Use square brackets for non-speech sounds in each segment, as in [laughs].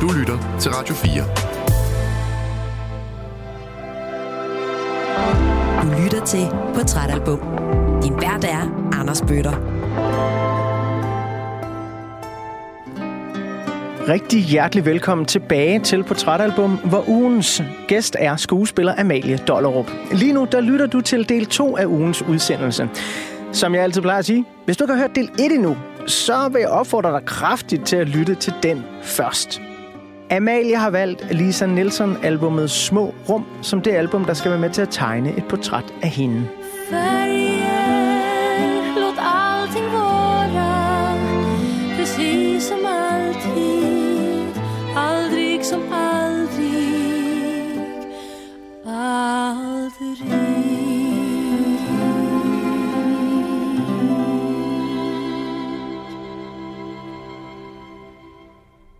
Du lytter til Radio 4. Du lytter til Portrætalbum. Din vært er Anders Bøtter. Rigtig hjertelig velkommen tilbage til Portrætalbum, hvor ugens gæst er skuespiller Amalie Dollerup. Lige nu, der lytter du til del 2 af ugens udsendelse. Som jeg altid plejer at sige, hvis du ikke har hørt del 1 endnu, så vil jeg opfordre dig kraftigt til at lytte til den først. Amalie har valgt Lisa Nielsen albummet Små Rum som det album, der skal være med til at tegne et portræt af hende. Fire.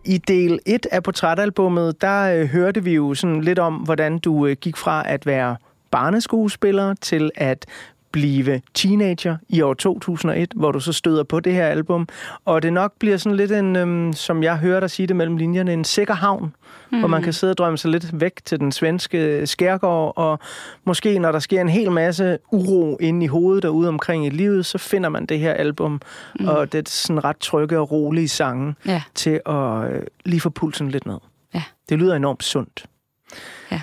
I del 1 af portrætalbummet, der øh, hørte vi jo sådan lidt om, hvordan du øh, gik fra at være barneskuespiller til at blive teenager i år 2001, hvor du så støder på det her album. Og det nok bliver sådan lidt en, øhm, som jeg hører dig sige det mellem linjerne, en sikker havn, mm. hvor man kan sidde og drømme sig lidt væk til den svenske skærgård, og måske når der sker en hel masse uro inde i hovedet derude omkring i livet, så finder man det her album, mm. og det er sådan ret trygge og rolige sange Ja. til at øh, lige få pulsen lidt ned. Ja. Det lyder enormt sundt. Ja.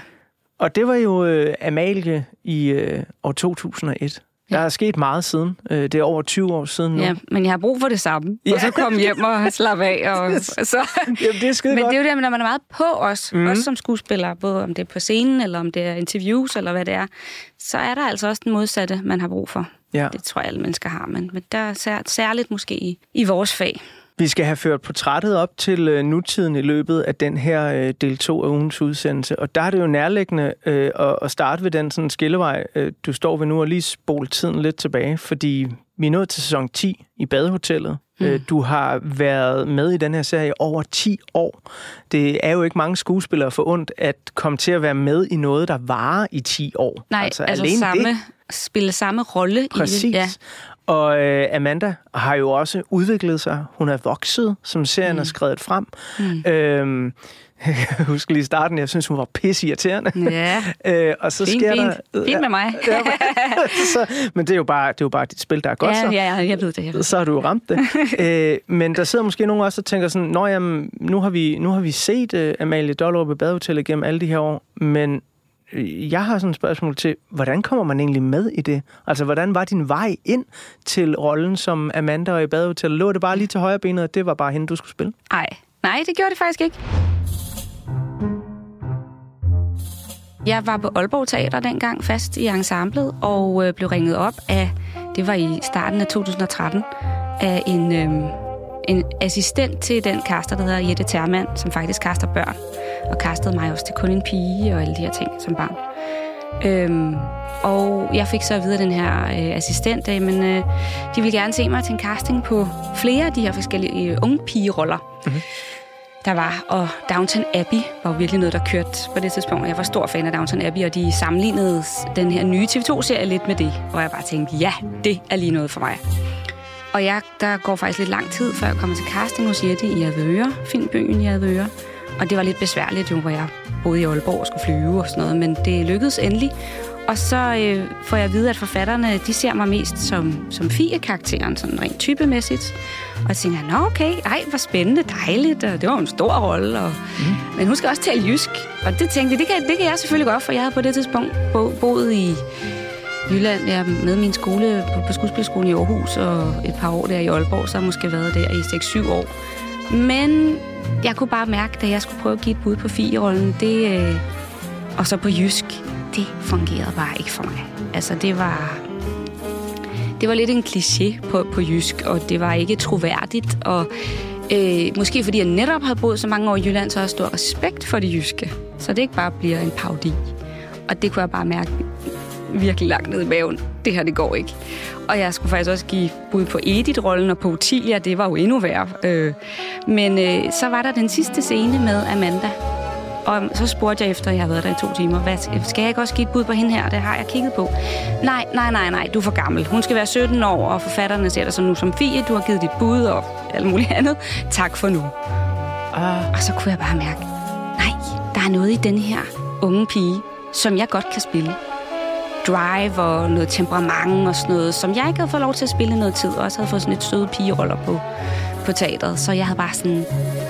Og det var jo øh, Amalie i øh, år 2001. Der er sket meget siden. Øh, det er over 20 år siden nu. Ja, men jeg har brug for det samme. Ja. Og så komme hjem og [laughs] slappe af. Og, [laughs] så. Jamen, det er skide Men godt. det er jo det, når man er meget på os, mm. også som skuespiller, både om det er på scenen, eller om det er interviews, eller hvad det er, så er der altså også den modsatte, man har brug for. Ja. Det tror jeg, alle mennesker har, men, men der er sær, særligt måske i, i vores fag. Vi skal have ført portrættet op til øh, nutiden i løbet af den her øh, del 2 af ugens udsendelse. Og der er det jo nærliggende øh, at, at starte ved den sådan skillevej, øh, du står ved nu, og lige spole tiden lidt tilbage. Fordi vi er nået til sæson 10 i Badehotellet. Mm. Øh, du har været med i den her serie over 10 år. Det er jo ikke mange skuespillere for ondt at komme til at være med i noget, der varer i 10 år. Nej, altså, altså alene samme, det. spille samme rolle i det. Ja. Og øh, Amanda har jo også udviklet sig. Hun er vokset, som serien mm. er skrevet frem. Mm. Øhm, [laughs] jeg kan huske lige i starten, jeg synes, hun var pisseirriterende. Ja, [laughs] øh, og så fint, sker fint. der... Fint med mig. Ja, [laughs] så, men det er, jo bare, det er jo bare dit spil, der er godt så. ja, ja, jeg ved det. Jeg ved. Så har du jo ramt det. øh, men der sidder måske nogen også og tænker sådan, Nå, jamen, nu har vi, nu har vi set uh, Amalie Dollerup i Badehotellet gennem alle de her år, men jeg har sådan et spørgsmål til, hvordan kommer man egentlig med i det? Altså, hvordan var din vej ind til rollen som Amanda og i badehotel? Lå det bare lige til højre benet, og det var bare hende, du skulle spille? Nej, nej, det gjorde det faktisk ikke. Jeg var på Aalborg Teater dengang fast i ensemblet, og øh, blev ringet op af, det var i starten af 2013, af en, øh, en assistent til den kaster, der hedder Jette Termann, som faktisk kaster børn, og kastede mig også til kun en pige og alle de her ting som barn. Øhm, og jeg fik så at vide af den her øh, assistent, at men, øh, de ville gerne se mig til en casting på flere af de her forskellige øh, unge pigeroller. Mm-hmm. Der var, og Downton Abbey var jo virkelig noget, der kørte på det tidspunkt. Jeg var stor fan af Downton Abbey, og de sammenlignede den her nye TV2-serie lidt med det. Og jeg bare tænkte, ja, det er lige noget for mig. Og jeg, der går faktisk lidt lang tid, før jeg kommer til casting hos Jette i Advøre, Filmbyen i Advøre. Og det var lidt besværligt jo, hvor jeg boede i Aalborg og skulle flyve og sådan noget, men det lykkedes endelig. Og så øh, får jeg at vide, at forfatterne, de ser mig mest som, som Fie-karakteren, sådan rent typemæssigt. Og jeg tænker, nå okay, ej, hvor spændende, dejligt, og det var en stor rolle. Og, mm. Men hun skal også tale jysk. Og det tænkte jeg, det kan, det kan jeg selvfølgelig godt, for jeg havde på det tidspunkt bo, boet i Jylland. Jeg er med min skole på, på skuespilskolen i Aarhus, og et par år der i Aalborg, så har jeg måske været der i 6-7 år. Men jeg kunne bare mærke, da jeg skulle prøve at give et bud på fi-rollen, det, øh, og så på jysk, det fungerede bare ikke for mig. Altså, det var... Det var lidt en kliché på, på jysk, og det var ikke troværdigt, og øh, måske fordi jeg netop havde boet så mange år i Jylland, så har jeg stor respekt for det jyske. Så det ikke bare bliver en paudi. Og det kunne jeg bare mærke virkelig langt ned i maven. Det her, det går ikke. Og jeg skulle faktisk også give bud på Edith-rollen og på Utilia. Det var jo endnu værre. Øh, men øh, så var der den sidste scene med Amanda. Og så spurgte jeg efter, at jeg havde været der i to timer, hvad, skal jeg ikke også give et bud på hende her? Det har jeg kigget på. Nej, nej, nej, nej, du er for gammel. Hun skal være 17 år, og forfatterne ser dig så nu som Fie. Du har givet dit bud og alt muligt andet. Tak for nu. Ah. Og så kunne jeg bare mærke, nej, der er noget i den her unge pige, som jeg godt kan spille. Drive og noget temperament og sådan noget, som jeg ikke havde fået lov til at spille noget tid, og også havde fået sådan lidt søde pigeroller på, på teateret. Så jeg havde bare sådan,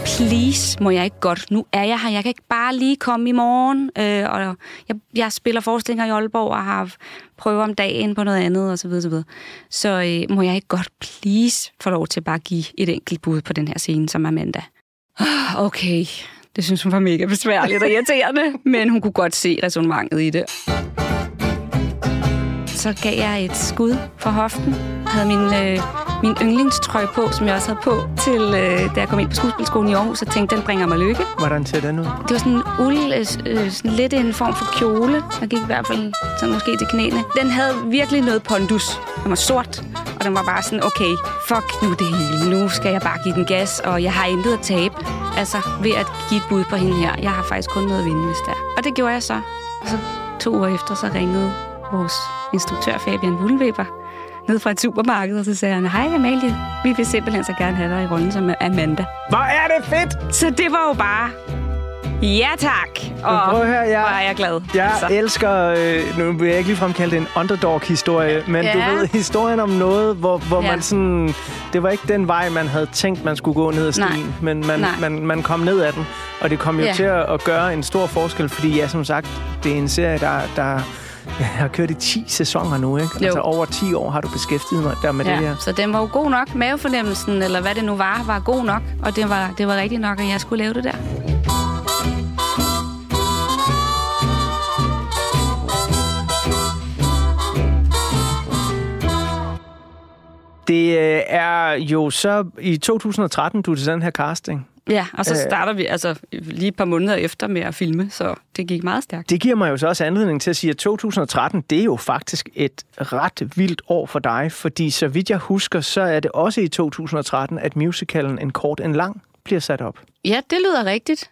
please, må jeg ikke godt, nu er jeg her, jeg kan ikke bare lige komme i morgen. Øh, og jeg, jeg spiller forestillinger i Aalborg og har prøver om dagen på noget andet, og så videre, så videre. Så øh, må jeg ikke godt, please, få lov til at bare give et enkelt bud på den her scene, som Amanda. mandag. Ah, okay, det synes hun var mega besværligt og irriterende, [laughs] men hun kunne godt se resonemanget i det. Så gav jeg et skud fra hoften. Jeg havde min, øh, min yndlingstrøje på, som jeg også havde på, til øh, da jeg kom ind på skuespilskolen i Aarhus, og tænkte, den bringer mig lykke. Hvordan ser den ud? Det var sådan en uld, øh, øh, sådan lidt en form for kjole. Der gik i hvert fald sådan måske til knæene. Den havde virkelig noget pondus. Den var sort, og den var bare sådan, okay, fuck nu det hele. Nu skal jeg bare give den gas, og jeg har intet at tabe. Altså, ved at give et bud på hende her. Jeg har faktisk kun noget at vinde, hvis det er. Og det gjorde jeg så. Og så to uger efter, så ringede vores instruktør Fabian Wulweber ned fra et supermarked, og så sagde han, hej Amalie, vi vil simpelthen så gerne have dig i rollen som Amanda. Hvor er det fedt! Så det var jo bare, ja tak, og prøv at høre, jeg- hvor er jeg glad. Jeg Så. elsker, øh, nu vil jeg ikke ligefrem kalde det en underdog-historie, men Ja. du ved, historien om noget, hvor, hvor Ja. man sådan... Det var ikke den vej, man havde tænkt, man skulle gå ned ad Nej. stien, men man, Nej. man, man kom ned ad den, og det kom jo Ja. til at, at gøre en stor forskel, fordi ja, som sagt, det er en serie, der, der jeg har kørt i 10 sæsoner nu, ikke? Jo. Altså over 10 år har du beskæftiget mig der med det Ja, her. så den var jo god nok. Mavefornemmelsen, eller hvad det nu var, var god nok. Og det var, det var rigtigt nok, at jeg skulle lave det der. Det øh, er jo så i 2013, du er til den her casting. Ja, og så Øh. starter vi altså lige et par måneder efter med at filme, så det gik meget stærkt. Det giver mig jo så også anledning til at sige, at 2013, det er jo faktisk et ret vildt år for dig, fordi så vidt jeg husker, så er det også i 2013, at musicalen En kort, en lang bliver sat op. Ja, det lyder rigtigt.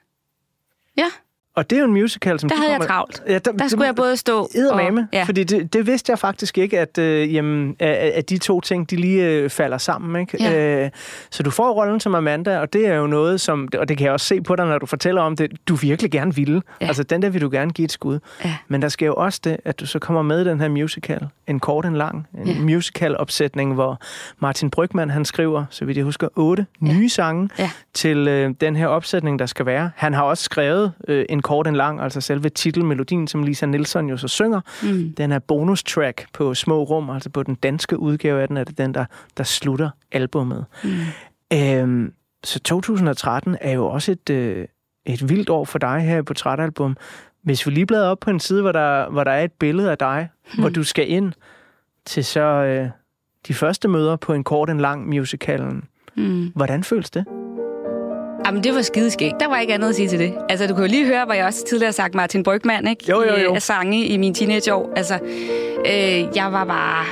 Ja, Og det er jo en musical, som... der du havde jeg kommer- travlt. Ja, Der skulle jeg både stå Eddermame, og... Ja. fordi det, det vidste jeg faktisk ikke, at, øh, jamen, at, at de to ting, de lige øh, falder sammen. Ikke? Ja. Øh, så du får rollen som Amanda, og det er jo noget, som, og det kan jeg også se på dig, når du fortæller om det, du virkelig gerne ville. Ja. Altså, den der vil du gerne give et skud. Ja. Men der sker jo også det, at du så kommer med i den her musical, en kort, en lang, en Ja. musical-opsætning, hvor Martin Brygman, han skriver, så vidt jeg husker, otte Ja. nye sange Ja. til øh, den her opsætning, der skal være. Han har også skrevet øh, en kort, en lang, altså selve titelmelodien, som Lisa Nielsen jo så synger. Mm. Den er bonustrack på Små Rum, altså på den danske udgave af den, er det den, der, der slutter albummet. Mm. Øhm, så 2013 er jo også et, øh, et vildt år for dig her i Portrætalbum. Hvis vi lige bladrer op på en side, hvor der, hvor der er et billede af dig, hmm. hvor du skal ind til så øh, de første møder på en kort, en lang musicalen. Mm. Hvordan føles det? Jamen, det var skideskægt. Der var ikke andet at sige til det. Altså, du kan jo lige høre, hvad jeg også tidligere har sagt Martin Brygman, ikke? Jo, jo, I, jo. Af sange i mine teenageår. Altså, øh, jeg var bare...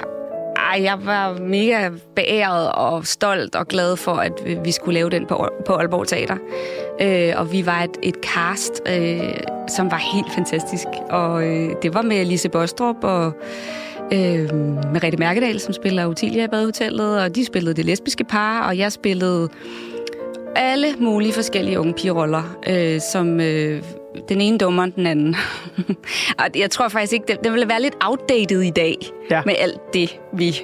Ej, jeg var mega beæret og stolt og glad for, at vi- vi skulle lave den på, på Aalborg Teater. Øh, og vi var et, et cast, øh, som var helt fantastisk. Og øh, det var med Lise Bostrup og øh, Merete Mærkedal, som spiller Utilia i Badehotellet, og de spillede det lesbiske par, og jeg spillede alle mulige forskellige unge pigeroller, øh, som øh, den ene dummer end den anden. [laughs] og jeg tror faktisk ikke, det, det ville være lidt outdated i dag, Ja. med alt det, vi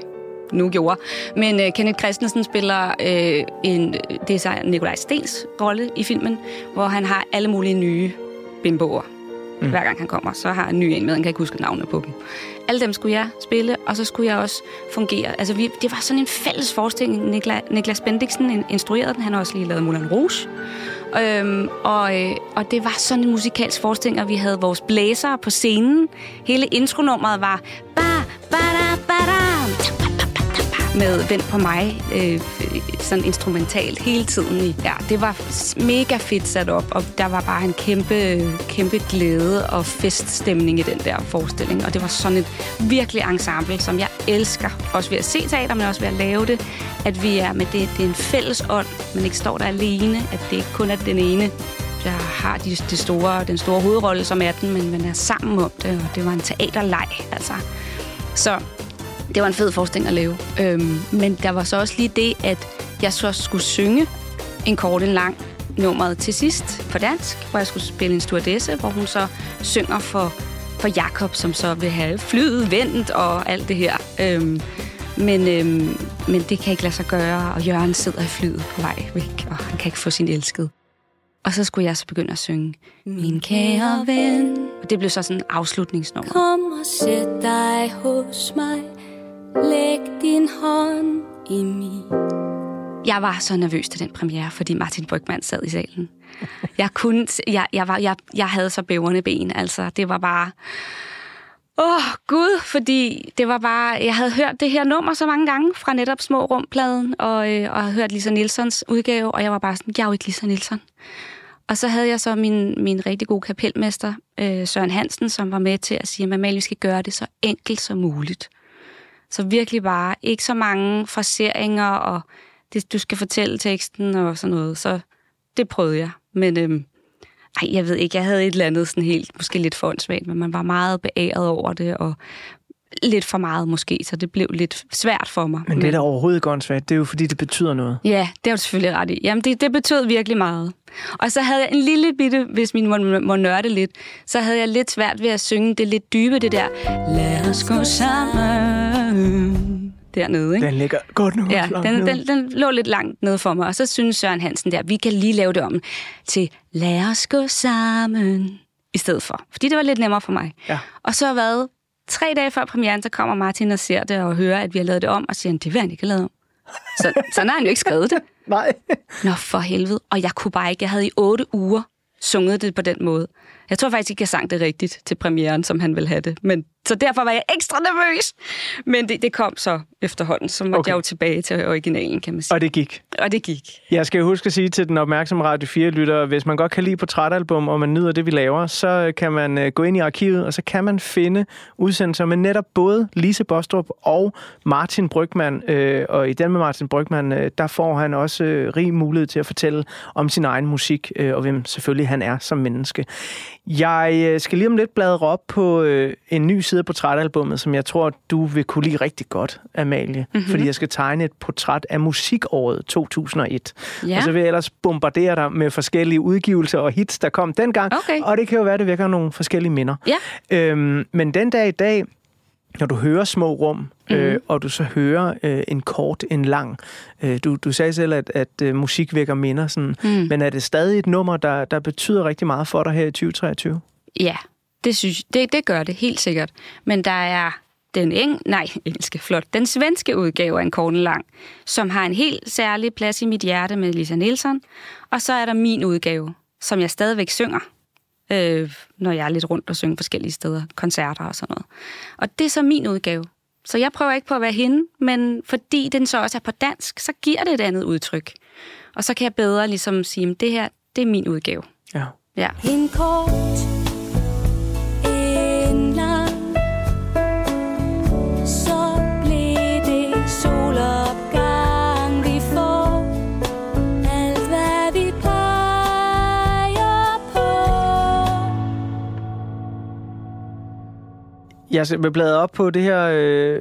nu gjorde. Men øh, Kenneth Christensen spiller øh, en, det er så Nikolaj Stens rolle i filmen, hvor han har alle mulige nye bimboer. Mm. Hver gang han kommer, så har han en ny en med, han kan ikke huske navnene på dem. Alle dem skulle jeg spille, og så skulle jeg også fungere. Altså, vi, det var sådan en fælles forestilling. Nikla, Niklas Bendiksen instruerede den. Han har også lige lavet Moulin Rouge. Øhm, og, øh, og det var sådan en musikalsk forestilling, og vi havde vores blæsere på scenen. Hele intronummeret var ba, ba, da, ba, da, med Vent på mig, øh, sådan instrumentalt hele tiden. i- Ja, det var mega fedt sat op, og der var bare en kæmpe, kæmpe glæde og feststemning i den der forestilling. Og det var sådan et virkelig ensemble, som jeg elsker. Også ved at se teater, men også ved at lave det. At vi er med det, det er en fælles ånd, men ikke står der alene. At det ikke kun er den ene, der har de, det store, den store hovedrolle som er den, men man er sammen om det, og det var en teaterleg, altså. Så det var en fed forestilling at lave. Øhm, men der var så også lige det, at jeg så skulle synge en kort, en lang nummeret til sidst på dansk, hvor jeg skulle spille en stewardesse, hvor hun så synger for, for Jakob, som så vil have flyet vendt og alt det her. Øhm, men, øhm, men det kan ikke lade sig gøre, og Jørgen sidder i flyet på vej væk, og han kan ikke få sin elskede. Og så skulle jeg så begynde at synge Min kære ven. Og det blev så sådan en afslutningsnummer. Kom og sæt dig hos mig. Læg din hånd i min. Jeg var så nervøs til den premiere, fordi Martin Brygman sad i salen. Jeg kunne, jeg, jeg, var, jeg, jeg havde så bæverne ben, altså. Det var bare... Åh, oh, Gud, fordi det var bare... Jeg havde hørt det her nummer så mange gange fra netop Små Rumpladen, og, øh, og havde hørt Lisa Nilsons udgave, og jeg var bare sådan, jeg er jo ikke Lisa Nilsson. Og så havde jeg så min, min rigtig gode kapelmester, øh, Søren Hansen, som var med til at sige, at vi skal gøre det så enkelt som muligt. Så virkelig bare ikke så mange fraseringer, og det, du skal fortælle teksten og sådan noget. Så det prøvede jeg. Men øhm, ej, jeg ved ikke, jeg havde et eller andet sådan helt, måske lidt for men man var meget beæret over det, og lidt for meget måske, så det blev lidt svært for mig. Men det er da overhovedet ikke åndssvagt. Det er jo fordi, det betyder noget. Ja, det er du selvfølgelig ret i. Jamen, det, det betød virkelig meget. Og så havde jeg en lille bitte, hvis min må, må nørde lidt, så havde jeg lidt svært ved at synge det lidt dybe, det der, lad os gå sammen dernede. Ikke? Den ligger godt nu. Ja, den, den, den lå lidt langt nede for mig, og så synes Søren Hansen der, vi kan lige lave det om til lad os gå sammen i stedet for. Fordi det var lidt nemmere for mig. Ja. Og så hvad? Tre dage før premieren, så kommer Martin og ser det og hører, at vi har lavet det om, og siger, det vil han ikke have lavet om. Så, sådan har han jo ikke skrevet det. [laughs] Nej. Nå, for helvede. Og jeg kunne bare ikke. Jeg havde i otte uger sunget det på den måde. Jeg tror faktisk ikke, jeg sang det rigtigt til premieren, som han ville have det. Men, så derfor var jeg ekstra nervøs. Men det, det kom så efterhånden, så måtte Okay. jeg jo tilbage til originalen, kan man sige. Og det gik. Og det gik. Jeg skal huske at sige til den opmærksomme Radio 4-lytter, hvis man godt kan lide portrætalbum, og man nyder det, vi laver, så kan man øh, gå ind i arkivet, og så kan man finde udsendelser med netop både Lise Bostrup og Martin Brygman. Øh, og i den med Martin Brygman, øh, der får han også øh, rig mulighed til at fortælle om sin egen musik, øh, og hvem selvfølgelig han er som menneske. Jeg øh, skal lige om lidt bladre op på øh, en ny side af portrætalbummet, som jeg tror, du vil kunne lide rigtig godt, Amalie. Mm-hmm. Fordi jeg skal tegne et portræt af musikåret 2001. Ja. Og så vil jeg ellers bombardere dig med forskellige udgivelser og hits, der kom dengang. Okay. Og det kan jo være, det vækker nogle forskellige minder. Ja. Øhm, men den dag i dag, når du hører små rum, mm-hmm. øh, Mhm. og du så hører øh, en kort, en lang. Øh, du, du sagde selv, at, at øh, musik vækker minder. Sådan. Mm. Men er det stadig et nummer, der, der betyder rigtig meget for dig her i 2023? Ja, det, synes, det, det gør det helt sikkert. Men der er den eng, nej, [laughs] engelske, flot, den svenske udgave af en korten lang, som har en helt særlig plads i mit hjerte med Lisa Nielsen. Og så er der min udgave, som jeg stadigvæk synger, øh, når jeg er lidt rundt og synger forskellige steder, koncerter og sådan noget. Og det er så min udgave. Så jeg prøver ikke på at være hende, men fordi den så også er på dansk, så giver det et andet udtryk. Og så kan jeg bedre ligesom sige, at det her, det er min udgave. Ja. Ja. En kort, Jeg vil bladre op på det her, øh,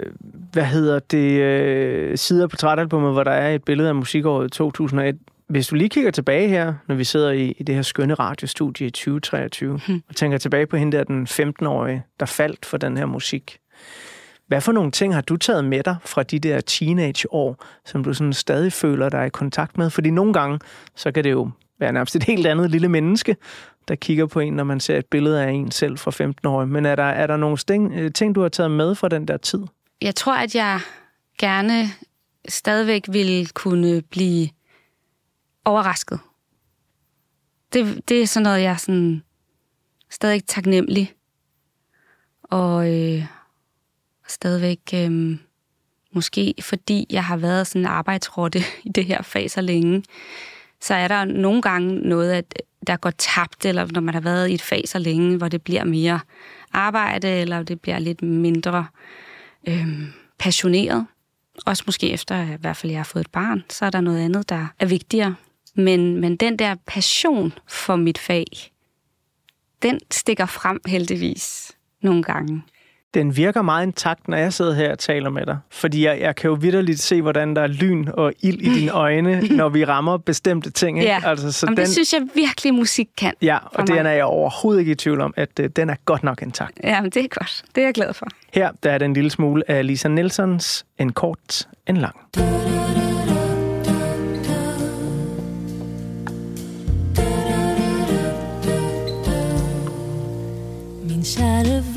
hvad hedder det, øh, side af portrætalbummet, hvor der er et billede af musikåret 2001. Hvis du lige kigger tilbage her, når vi sidder i, i det her skønne radiostudie i 2023, hmm. og tænker tilbage på hende der, den 15-årige, der faldt for den her musik. Hvad for nogle ting har du taget med dig fra de der teenageår, som du sådan stadig føler dig i kontakt med? Fordi nogle gange, så kan det jo være nærmest et helt andet lille menneske, der kigger på en, når man ser et billede af en selv fra 15 år. Men er der, er der nogle sting, øh, ting, du har taget med fra den der tid? Jeg tror, at jeg gerne stadigvæk ville kunne blive overrasket. Det, det er sådan noget, jeg er sådan stadig taknemmelig. Og øh, stadigvæk, øh, måske fordi jeg har været sådan en arbejdsrotte [laughs] i det her fag så længe, så er der nogle gange noget, at der går tabt, eller når man har været i et fag så længe, hvor det bliver mere arbejde, eller det bliver lidt mindre øhm, passioneret. Også måske efter, at i hvert fald jeg har fået et barn, så er der noget andet, der er vigtigere. Men, men den der passion for mit fag, den stikker frem heldigvis nogle gange. Den virker meget intakt, når jeg sidder her og taler med dig. Fordi jeg, jeg kan jo vidderligt se, hvordan der er lyn og ild i dine øjne, [laughs] når vi rammer bestemte ting. Ikke? Ja, altså, så Jamen, den, det synes jeg virkelig musik kan. Ja, og det er jeg overhovedet ikke i tvivl om, at uh, den er godt nok intakt. Ja, men det er godt. Det er jeg glad for. Her der er den en lille smule af Lisa Nelsons En kort, en lang. Min kære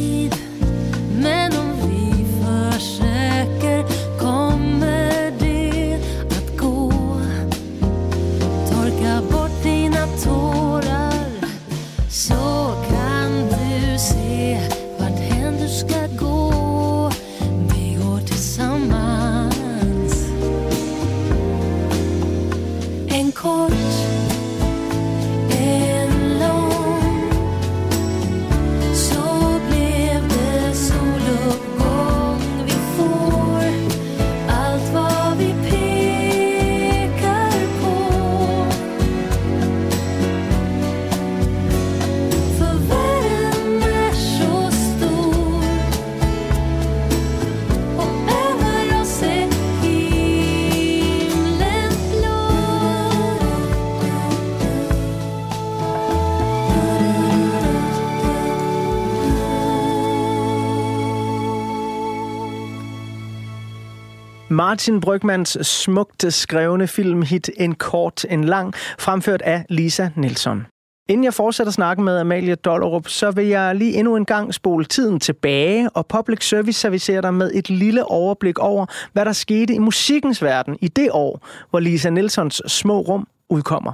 Martin Brygmans smukt skrevne filmhit En kort, en lang, fremført af Lisa Nielsen. Inden jeg fortsætter snakken med Amalie Dollerup, så vil jeg lige endnu en gang spole tiden tilbage, og Public Service servicerer dig med et lille overblik over, hvad der skete i musikkens verden i det år, hvor Lisa Nelsons Små Rum udkommer.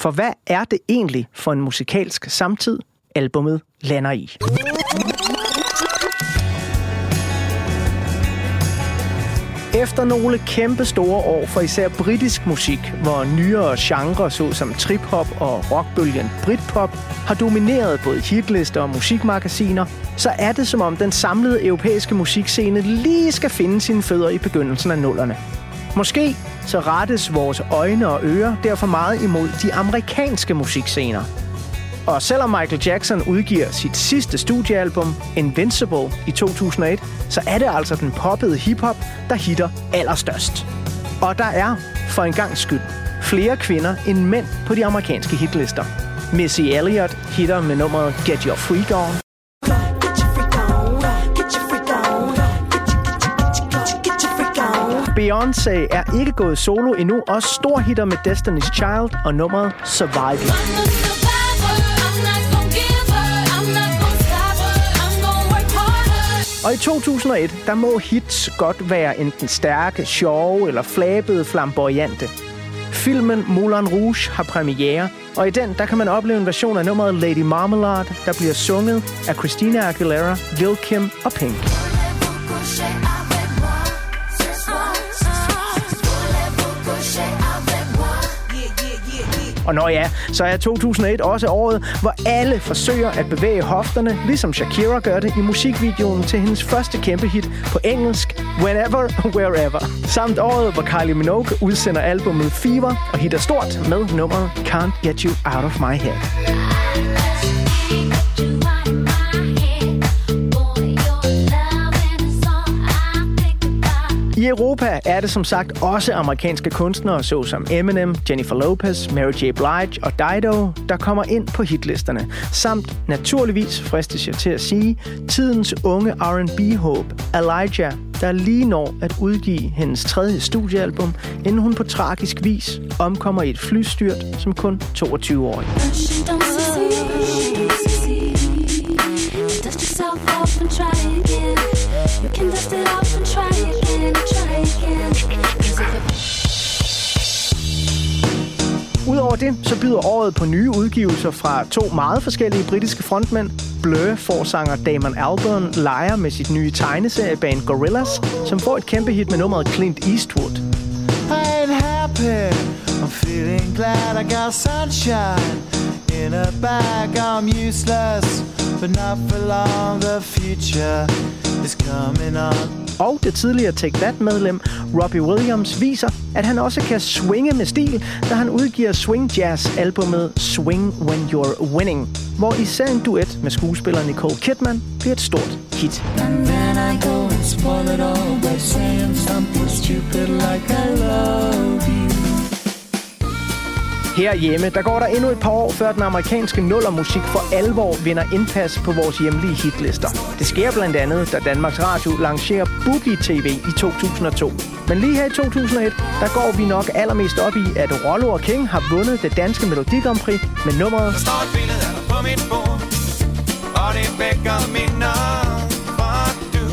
For hvad er det egentlig for en musikalsk samtid, albummet lander i? Efter nogle kæmpe store år for især britisk musik, hvor nyere genrer såsom trip-hop og rockbølgen Britpop har domineret både hitlister og musikmagasiner, så er det som om den samlede europæiske musikscene lige skal finde sine fødder i begyndelsen af nullerne. Måske så rettes vores øjne og ører derfor meget imod de amerikanske musikscener. Og selvom Michael Jackson udgiver sit sidste studiealbum, Invincible, i 2001, så er det altså den poppede hiphop, der hitter allerstørst. Og der er, for en gang skyld, flere kvinder end mænd på de amerikanske hitlister. Missy Elliott hitter med nummeret Get Your Freak On. Beyoncé er ikke gået solo endnu, og storhitter med Destiny's Child og nummeret Surviving. Og i 2001, der må hits godt være enten stærke, sjove eller flabede flamboyante. Filmen Moulin Rouge har premiere, og i den der kan man opleve en version af nummeret Lady Marmalade, der bliver sunget af Christina Aguilera, Lil Kim og Pink. Og når ja, så er 2001 også året, hvor alle forsøger at bevæge hofterne, ligesom Shakira gør det i musikvideoen til hendes første kæmpe hit på engelsk, Whenever, Wherever. Samt året, hvor Kylie Minogue udsender albumet Fever og hitter stort med nummeret Can't Get You Out of My Head. I Europa er det som sagt også amerikanske kunstnere, såsom Eminem, Jennifer Lopez, Mary J. Blige og Dido, der kommer ind på hitlisterne. Samt naturligvis, fristes jeg til at sige, tidens unge R&B-håb, Elijah, der lige når at udgive hendes tredje studiealbum, inden hun på tragisk vis omkommer i et flystyrt som kun 22-årig. Dust yourself off and try again. You can dust it off and try again, Udover det, så byder året på nye udgivelser fra to meget forskellige britiske frontmænd. Blur forsanger Damon Albarn leger med sit nye tegneserieband Gorillaz, som får et kæmpe hit med nummeret Clint Eastwood. I'm happy. I'm feeling glad I got sunshine in a bag. I'm useless, but not for long. The future is coming on. Og det tidligere Take That-medlem Robbie Williams viser, at han også kan swinge med stil, da han udgiver swing jazz-albummet Swing When You're Winning, hvor især en duet med skuespiller Nicole Kidman bliver et stort hit. And then I go and spoil it all by saying something stupid like I love you. Herhjemme, der går der endnu et par år, før den amerikanske nullermusik for alvor vinder indpas på vores hjemlige hitlister. Det sker blandt andet, da Danmarks Radio lancerer Boogie TV i 2002. Men lige her i 2001, der går vi nok allermest op i, at Rollo og King har vundet det danske Melodi Grand Prix med nummeret Der står et billede af dig på mit bord Og det vækker minder For du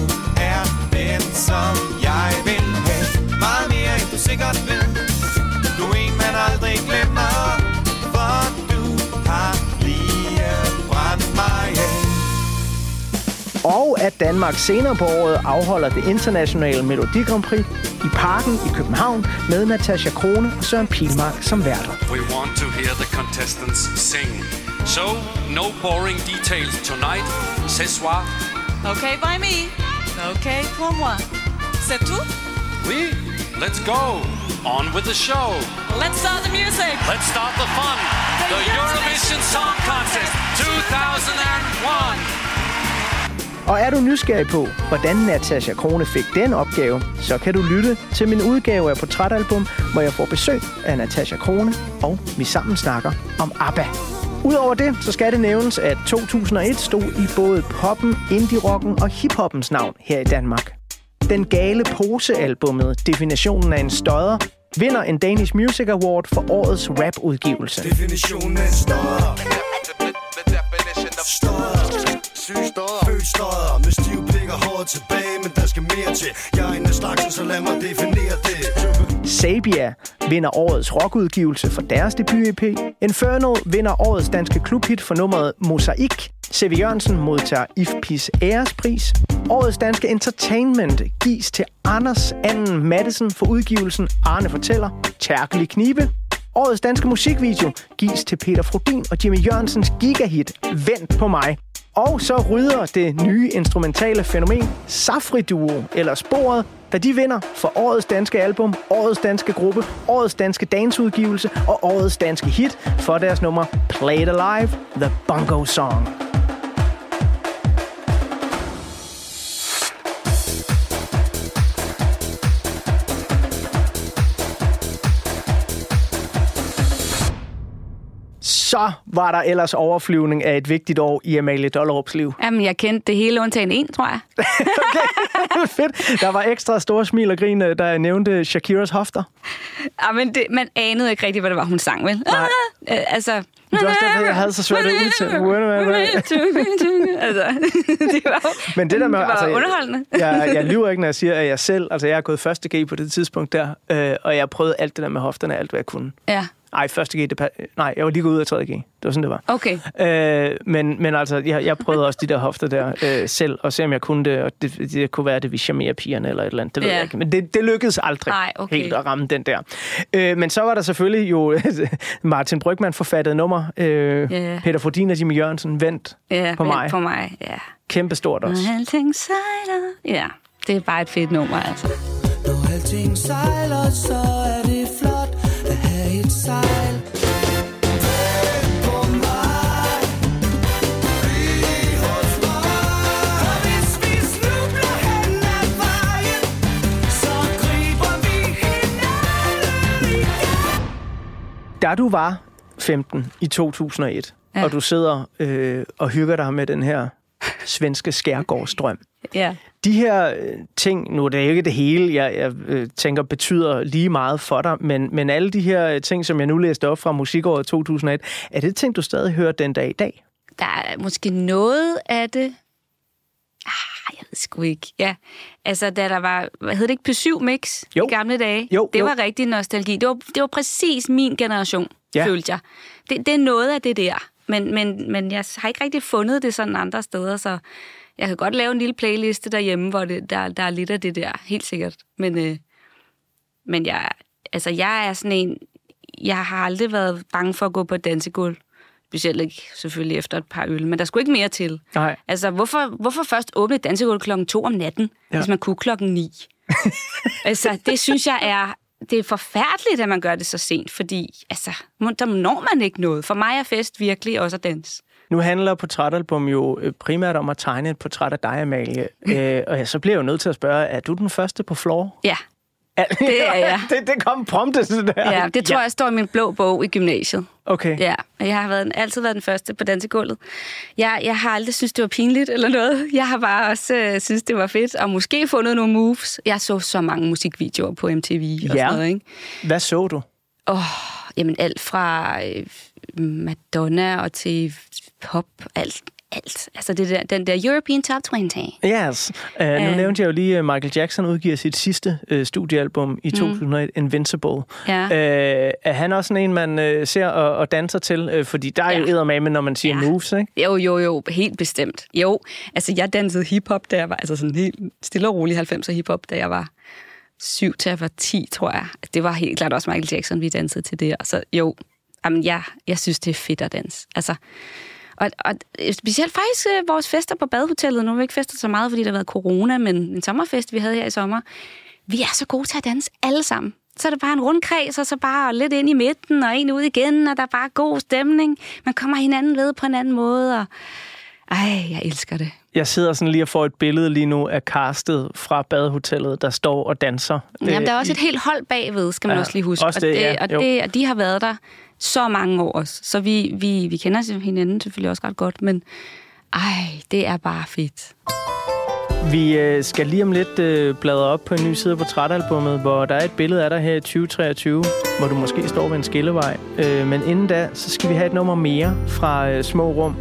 er den, som jeg vil have Meget mere end du sikkert ved og at Danmark senere på året afholder det internationale Melodi Grand Prix i Parken i København med Natasha Krone og Søren Pilmark som værter. We want to hear the contestants sing. So, no boring details tonight. Ce soir, Okay by me. Okay pour moi. C'est tout? oui, let's go. On with the show. Let's start the music. Let's start the fun. The Eurovision Song Contest 2001. Og er du nysgerrig på, hvordan Natasha Krone fik den opgave, så kan du lytte til min udgave af Portrætalbum, hvor jeg får besøg af Natasha Krone, og vi sammen snakker om ABBA. Udover det, så skal det nævnes, at 2001 stod i både poppen, indie-rocken og hiphoppens navn her i Danmark. Den gale pose-albummet Definitionen af en stodder vinder en Danish Music Award for årets rap-udgivelse. Definitionen af en stodder Stodder Syg stodder Født stodder Med stive blik og håret tilbage Men der skal mere til Jeg er en af slagsen, så lad mig definere det Sabia vinder årets rockudgivelse for deres debut-EP. Inferno vinder årets danske klubhit for nummeret Mosaik. C.V. Jørgensen modtager IFPI's ærespris. Årets danske entertainment gives til Anders Anden Madsen for udgivelsen Arne Fortæller, Tærkelig Knibe. Årets danske musikvideo gives til Peter Frodin og Jimmy Jørgensens gigahit Vent på mig. Og så rydder det nye instrumentale fænomen Safri Duo, eller Sporet, da de vinder for årets danske album, årets danske gruppe, årets danske danseudgivelse og årets danske hit for deres nummer Play It Alive, The Bongo Song. Så var der ellers overflyvning af et vigtigt år i Amalie Dollerups liv. Jamen, jeg kendte det hele undtagen en, tror jeg. [laughs] [laughs] Fedt. Der var ekstra store smil og grin, øh, da jeg nævnte Shakiras hofter. Jamen, det, man anede ikke rigtigt, hvad det var, hun sang, vel? Nej. Ah, øh, altså... Det er også derfor, jeg havde så svært at udtale. [laughs] altså, det var, Men det der med, det var altså, underholdende. Jeg, jeg lyver ikke, når jeg siger, at jeg selv, altså jeg har gået første G på det tidspunkt der, øh, og jeg prøvede alt det der med hofterne, alt hvad jeg kunne. Ja, Ej, første G, det, pa- nej, jeg var lige gået ud af 3. G. Det var sådan, det var. okay. Øh, men, men altså, jeg, jeg prøvede også de der hofter der øh, selv, og se om jeg kunne det, og det, det kunne være, at det ville charmere pigerne eller et eller andet, det ved Ja. jeg ikke. Men det, det lykkedes aldrig Nej, okay. helt at ramme den der. Øh, men så var der selvfølgelig jo [laughs] Martin Brygman forfattet nummer, øh, Ja. Peter Fordin og Jimmy Jørgensen, Vent Ja, på vent mig. På mig, ja. Kæmpe stort også. Når alting sejler. Ja, det er bare et fedt nummer, altså. Når alting sejler, så er det Da du var 15 i 2001, ja. Og du sidder øh, og hygger dig med den her svenske skærgårdsdrøm, Ja. De her øh, ting, nu er det ikke det hele, jeg, jeg øh, tænker betyder lige meget for dig, men, men alle de her øh, ting, som jeg nu læste op fra musikåret 2001, er det ting, du stadig hører den dag i dag? Der er måske noget af det. Ah, jeg ved sgu ikke. Ja, altså da der var, hvad hed det ikke, P7 Mix Jo. i gamle dage? Jo, det jo. var rigtig nostalgi. Det var, det var præcis min generation, ja. følte jeg. Det, det er noget af det der. Men, men, men jeg har ikke rigtig fundet det sådan andre steder, så jeg kan godt lave en lille playliste derhjemme, hvor det, der, der er lidt af det der, helt sikkert. Men, øh, men jeg, altså, jeg er sådan en, jeg har aldrig været bange for at gå på et dansegulv. Specielt ikke selvfølgelig efter et par øl, men der skulle ikke mere til. Nej. Altså, hvorfor, hvorfor først åbne et dansegulv klokken to om natten, Ja. hvis man kunne klokken ni? [laughs] altså, det synes jeg er... Det er forfærdeligt, at man gør det så sent, fordi altså, der når man ikke noget. For mig er fest virkelig også at danse. Nu handler portrætalbum jo øh, primært om at tegne et portræt af dig, Amalie. [laughs] øh, og ja, så bliver jeg jo nødt til at spørge, er du den første på floor? Ja, det er jeg. [laughs] det, det kom prompte sådan der. Ja, det tror jeg står i min blå bog i gymnasiet. Okay. Ja, og jeg har været, altid været den første på dansegulvet. Jeg, jeg har aldrig synes det var pinligt eller noget. Jeg har bare også øh, synes det var fedt, og måske fundet nogle moves. Jeg så så mange musikvideoer på MTV og Ja. sådan noget, ikke? Hvad så du? Åh, jamen alt fra øh, Madonna og til pop, alt. alt. Altså det der, den der European Top 20. Yes. Uh, nu Øh. nævnte jeg jo lige, at Michael Jackson udgiver sit sidste uh, studiealbum i 2001, Invincible. Mm. Ja. Uh, er han også sådan en, man uh, ser og, og danser til? Uh, fordi der er jo Ja. eddermame, når man siger Ja. moves, ikke? Jo, jo, jo, helt bestemt. Jo, altså jeg dansede hiphop, da jeg var, altså sådan helt stille og rolig 90'er hiphop, da jeg var 7 til jeg var 10, tror jeg. Det var helt klart også Michael Jackson, vi dansede til det. Og så jo, jamen, jeg, jeg synes, det er fedt at danse. Altså, og, og specielt faktisk øh, vores fester på badehotellet, nu har vi ikke festet så meget, fordi der har været corona, men en sommerfest, vi havde her i sommer, vi er så gode til at danse alle sammen. Så er det bare en rundkreds, og så bare lidt ind i midten, og en ud igen, og der er bare god stemning. Man kommer hinanden ved på en anden måde, og ej, jeg elsker det. Jeg sidder sådan lige og får et billede lige nu af castet fra badehotellet, der står og danser. Jamen, der er Øh, også et helt hold bagved, skal man Ja, også lige huske. også og, det, det, ja, og, det, og de har været der så mange år også. Så vi, vi, vi kender hinanden selvfølgelig også ret godt, men ej, det er bare fedt. Vi øh, skal lige om lidt øh, bladre op på en ny side på portrætalbummet, hvor der er et billede af dig her i 2023, hvor du måske står ved en skillevej. Øh, men inden da, så skal vi have et nummer mere fra øh, Små Rum.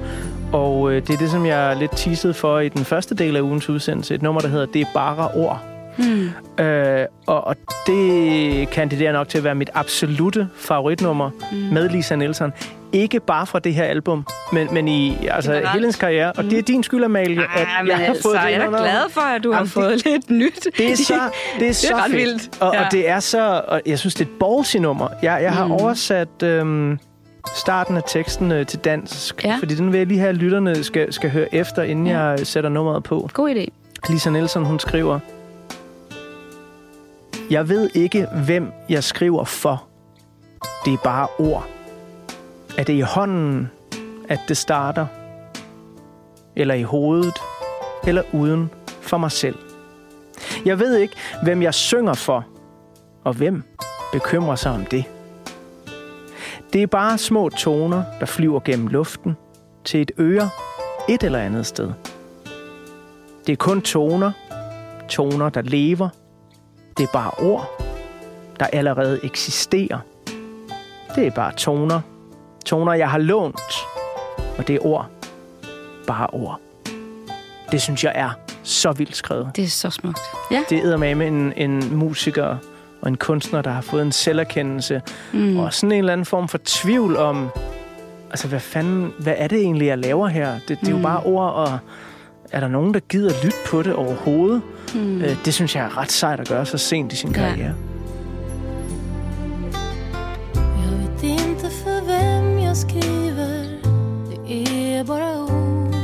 Og øh, det er det, som jeg lidt teasede for i den første del af ugens udsendelse. Et nummer, der hedder Det er bare ord. Hmm. Øh, og, og det kandiderer nok til at være mit absolute favoritnummer mm. med Lisa Nielsen. Ikke bare fra det her album, men, men i altså, Generelt. hele hendes karriere. Og det er din skyld, Amalie, at Ej, men jeg har altså, fået det jeg er glad for, at du har Jamen, det- fået lidt nyt. det er så, det er [laughs] så ret fedt. vildt. Og, Ja. og det er så... Og jeg synes, det er et ballsy nummer. Jeg, jeg har Mm. oversat øhm, starten af teksten øh, til dansk, Ja. fordi den vil jeg lige have, at lytterne skal, skal høre efter, inden Ja. jeg sætter nummeret på. God idé. Lisa Nielsen, hun skriver... Jeg ved ikke, hvem jeg skriver for. Det er bare ord. Er det i hånden, at det starter? Eller i hovedet? Eller uden for mig selv? Jeg ved ikke, hvem jeg synger for. Og hvem bekymrer sig om det? Det er bare små toner, der flyver gennem luften til et øre et eller andet sted. Det er kun toner. Toner, der lever. Det er bare ord, der allerede eksisterer. Det er bare toner. Toner, jeg har lånt. Og det er ord. Bare ord. Det synes jeg er så vildt skrevet. Det er så smukt. Ja. Det er med en, en musiker og en kunstner, der har fået en selverkendelse. Mm. Og sådan en eller anden form for tvivl om, altså hvad fanden, hvad er det egentlig, jeg laver her? Det, det er jo Mm. bare ord, og er der nogen, der gider lytte på det overhovedet? Mm. Øh, det synes jeg er ret sejt at gøre så sent i sin Ja. karriere. Jag vet inte för vem jag skriver. Det är bara ord.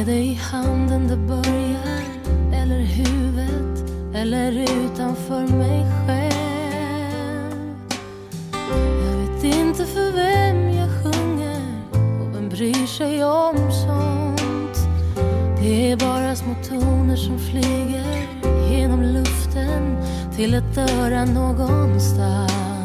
Är det i handen det börjar. Eller huvudet. Eller utanför mig själv. Jag vet inte för vem jag sjunger. Och vem bryr sig om sånt det är bara små toner som flyger genom luften till ett öra någonstans.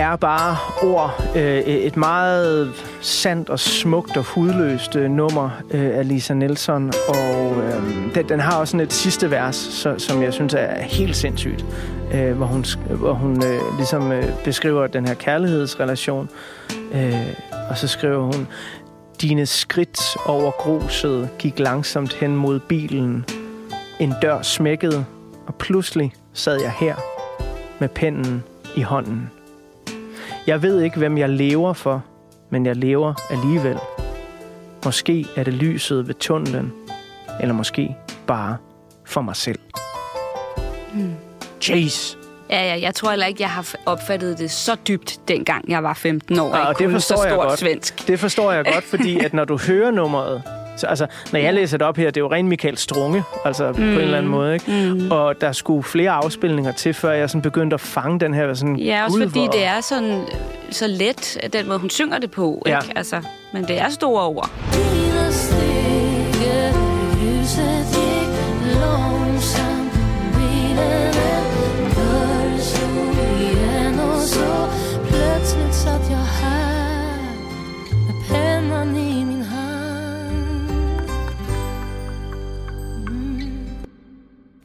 Det er bare ord. Øh, et meget sandt og smukt og hudløst øh, nummer øh, af Lisa Nelson. Og den, den har også sådan et sidste vers, så, som jeg synes er helt sindssygt. Hvor hun, hvor hun ligesom beskriver den her kærlighedsrelation. Og så skriver hun, Dine skridt over gruset gik langsomt hen mod bilen. En dør smækkede, og pludselig sad jeg her med pennen i hånden. Jeg ved ikke, hvem jeg lever for, men jeg lever alligevel. Måske er det lyset ved tunnelen, eller måske bare for mig selv. Mm. Jeez! Ja, ja, jeg tror heller ikke, jeg har opfattet det så dybt, dengang jeg var 15 år. Ja, og og det forstår så jeg stort godt. svensk. Det forstår jeg godt, fordi at når du [laughs] hører nummeret, så, altså, når jeg læser det op her, det er jo rent Michael Strunge, altså mm. på en eller anden måde, ikke? Mm. Og der skulle flere afspilninger til, før jeg sådan begyndte at fange den her sådan, Ja, også fordi det er sådan, så let, den måde, hun synger det på. Ja. Ikke? Altså, men det er store ord. Dina steg över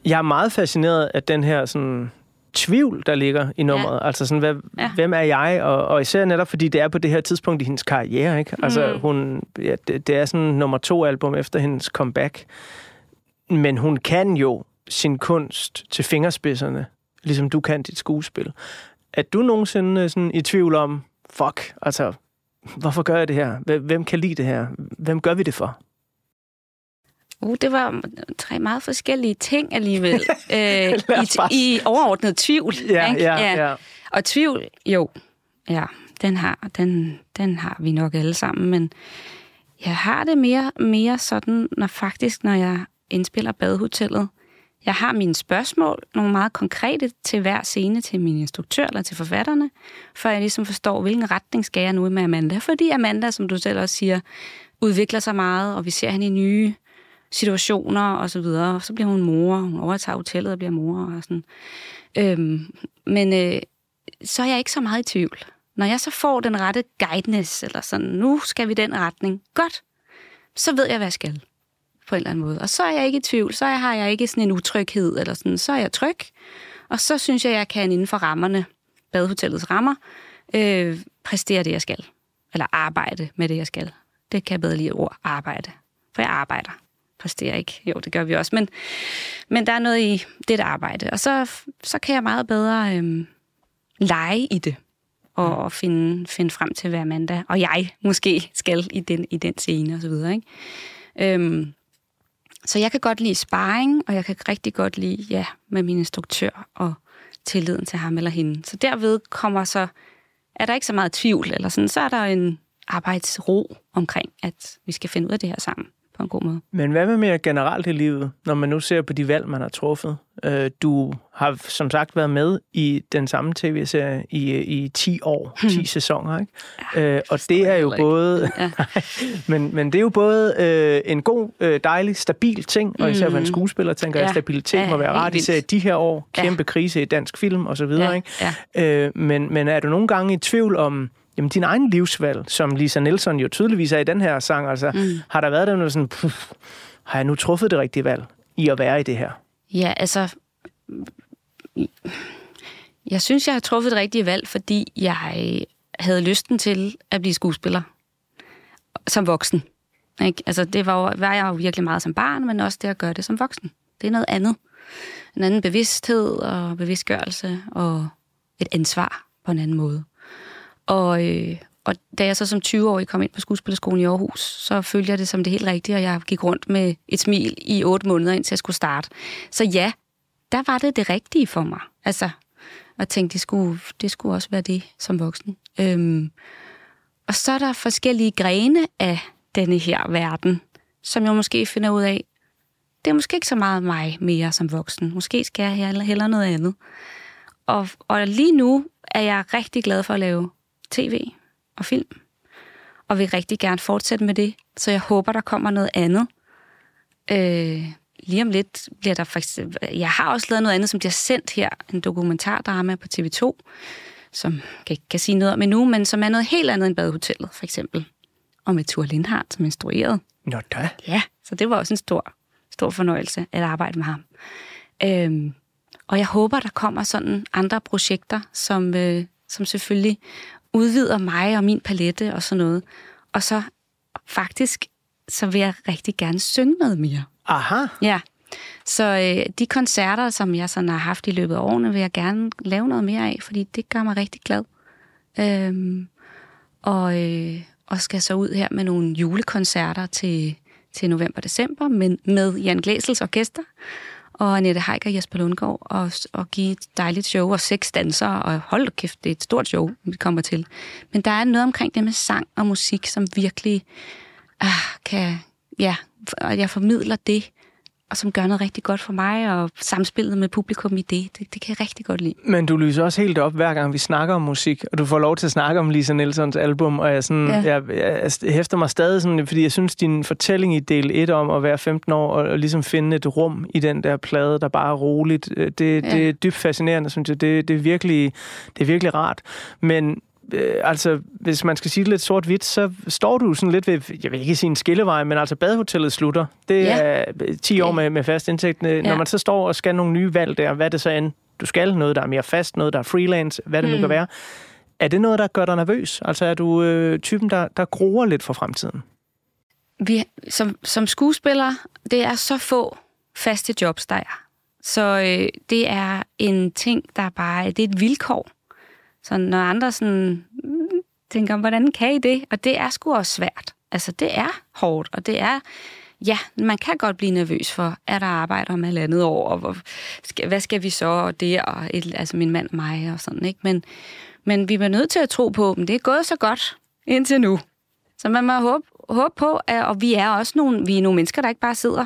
Jeg er meget fascineret af den her sådan, tvivl, der ligger i nummeret. Ja. Altså sådan, hvad, ja. Hvem er jeg? Og, og især netop, fordi det er på det her tidspunkt i hendes karriere. Ikke? Altså, Mm. hun, ja, det, det er sådan nummer to album efter hendes comeback. Men hun kan jo sin kunst til fingerspidserne, ligesom du kan dit skuespil. Er du nogensinde sådan i tvivl om, fuck, altså, hvorfor gør jeg det her? Hvem kan lide det her? Hvem gør vi det for? Uh, det var tre meget forskellige ting alligevel. [laughs] øh, Lad os i, I overordnet tvivl. Ja, ikke? ja, ja. Og tvivl, jo, ja, den har, den, den har vi nok alle sammen, men jeg har det mere, mere sådan, når faktisk, når jeg indspiller Badehotellet, jeg har mine spørgsmål, nogle meget konkrete til hver scene, til min instruktør eller til forfatterne, for jeg ligesom forstår, hvilken retning skal jeg nu med Amanda. Fordi Amanda, som du selv også siger, udvikler sig meget, og vi ser hende i nye situationer og så videre. Og så bliver hun mor, hun overtager hotellet og bliver mor og sådan. Øhm, men øh, så er jeg ikke så meget i tvivl. Når jeg så får den rette guidance, eller sådan, nu skal vi den retning, godt, så ved jeg, hvad jeg skal på en eller anden måde. Og så er jeg ikke i tvivl, så har jeg ikke sådan en utryghed, eller sådan, så er jeg tryg, og så synes jeg, jeg kan inden for rammerne, badehotellets rammer, øh, præstere det, jeg skal. Eller arbejde med det, jeg skal. Det kan jeg bedre lide ord, arbejde. For jeg arbejder. Præsterer ikke. Jo, det gør vi også. Men, men der er noget i det der arbejde. Og så, så kan jeg meget bedre øhm, lege i det. Og, og finde, finde frem til, hvad Amanda og jeg måske skal i den, i den scene og så videre. Ikke? Øhm, så jeg kan godt lide sparring, og jeg kan rigtig godt lide, ja, med min instruktør og tilliden til ham eller hende. Så derved kommer så, er der ikke så meget tvivl, eller sådan, så er der en arbejdsro omkring, at vi skal finde ud af det her sammen på en god måde. Men hvad med mere generelt i livet, når man nu ser på de valg, man har truffet? Øh, Du har som sagt været med i den samme tv-serie i, i 10 år, 10 sæsoner, ikke? Øh, og det er jo ikke. både, Ja. [laughs] men, men det er jo både øh, en god, øh, dejlig, stabil ting, og især for en Mhm. skuespiller, tænker jeg, Ja. stabilitet Ja, må være rart, især i de her år, Ja. kæmpe krise i dansk film og så videre, Ja, ikke? ja. Øh, men, men er du nogle gange i tvivl om jamen, din egen livsvalg, som Lisa Nielsen jo tydeligvis er i den her sang? Altså, Mm. har der været den sådan, puff, har jeg nu truffet det rigtige valg i at være i det her? Ja, altså... Jeg synes, jeg har truffet det rigtige valg, fordi jeg havde lysten til at blive skuespiller som voksen. Ikke? Altså, det var, var jeg jo virkelig meget som barn, men også det at gøre det som voksen. Det er noget andet. En anden bevidsthed og bevidstgørelse og et ansvar på en anden måde. Og, øh, og da jeg så som 20-årig kom ind på skuespillerskolen i Aarhus, så følte jeg det som det helt rigtige, og jeg gik rundt med et smil i otte måneder, indtil jeg skulle starte. Så ja, der var det det rigtige for mig. Altså, og tænkte, det skulle, det skulle også være det som voksen. Øhm, og så er der forskellige grene af denne her verden, som jeg måske finder ud af, det er måske ikke så meget mig mere som voksen. Måske skal jeg hellere, noget andet. Og, og lige nu er jeg rigtig glad for at lave tv og film. Og vil rigtig gerne fortsætte med det. Så jeg håber, der kommer noget andet. Øh, lige om lidt bliver der faktisk... Jeg har også lavet noget andet, som bliver sendt her. En dokumentardrama på TV2, som jeg ikke kan sige noget om endnu, men som er noget helt andet end Badehotellet, for eksempel. Og med Thor Lindhardt som instrueret. Nå da. Ja, så det var også en stor, stor fornøjelse at arbejde med ham. Øhm, og jeg håber, der kommer sådan andre projekter, som, øh, som selvfølgelig udvider mig og min palette og sådan noget. Og så faktisk, så vil jeg rigtig gerne synge noget mere. Aha. Ja. Så øh, de koncerter, som jeg sådan har haft i løbet af årene, vil jeg gerne lave noget mere af, fordi det gør mig rigtig glad. Øhm, og, øh, og skal så ud her med nogle julekoncerter til, til november-december med, med Jan Glæsels orkester og Annette Heiker og Jesper Lundgaard og, og give et dejligt show og seks dansere, og hold kæft, det er et stort show, vi kommer til. Men der er noget omkring det med sang og musik, som virkelig ah, kan, ja, og jeg formidler det, og som gør noget rigtig godt for mig, og samspillet med publikum i det, det, det kan jeg rigtig godt lide. Men du lyser også helt op, hver gang vi snakker om musik, og du får lov til at snakke om Lisa Nelsons album, og jeg, sådan, Ja. jeg, jeg, jeg hæfter mig stadig sådan, fordi jeg synes, din fortælling i del 1 om at være 15 år, og, og ligesom finde et rum i den der plade, der bare er roligt, øh, det, ja. det er dybt fascinerende, synes jeg. Det, det, er, virkelig, det er virkelig rart. Men øh, altså, hvis man skal sige det lidt sort-hvidt, så står du sådan lidt ved, jeg vil ikke sige en skillevej, men altså badehotellet slutter. Det Ja. er 10 år Ja. med, med fast indtægt. Ja. Når man så står og skal nogle nye valg der, hvad det så end du skal? Noget, der er mere fast, noget, der er freelance, hvad det mm. nu kan være. Er det noget, der gør dig nervøs? Altså er du øh, typen, der, der gruer lidt for fremtiden? vi, som, som skuespiller, det er så få faste jobs, der er. Så øh, det er en ting, der bare det er et vilkår. Så når andre sådan, mm, tænker, hvordan kan I det? Og det er sgu også svært. Altså, det er hårdt, og det er... Ja, man kan godt blive nervøs for, er der arbejde om halvandet år, og hvor, skal, hvad skal vi så, og det, og et, altså min mand og mig, og sådan, ikke? Men, men vi er nødt til at tro på, at det er gået så godt indtil nu. Så man må håbe, håbe på, at, og vi er også nogle, vi er nogle mennesker, der ikke bare sidder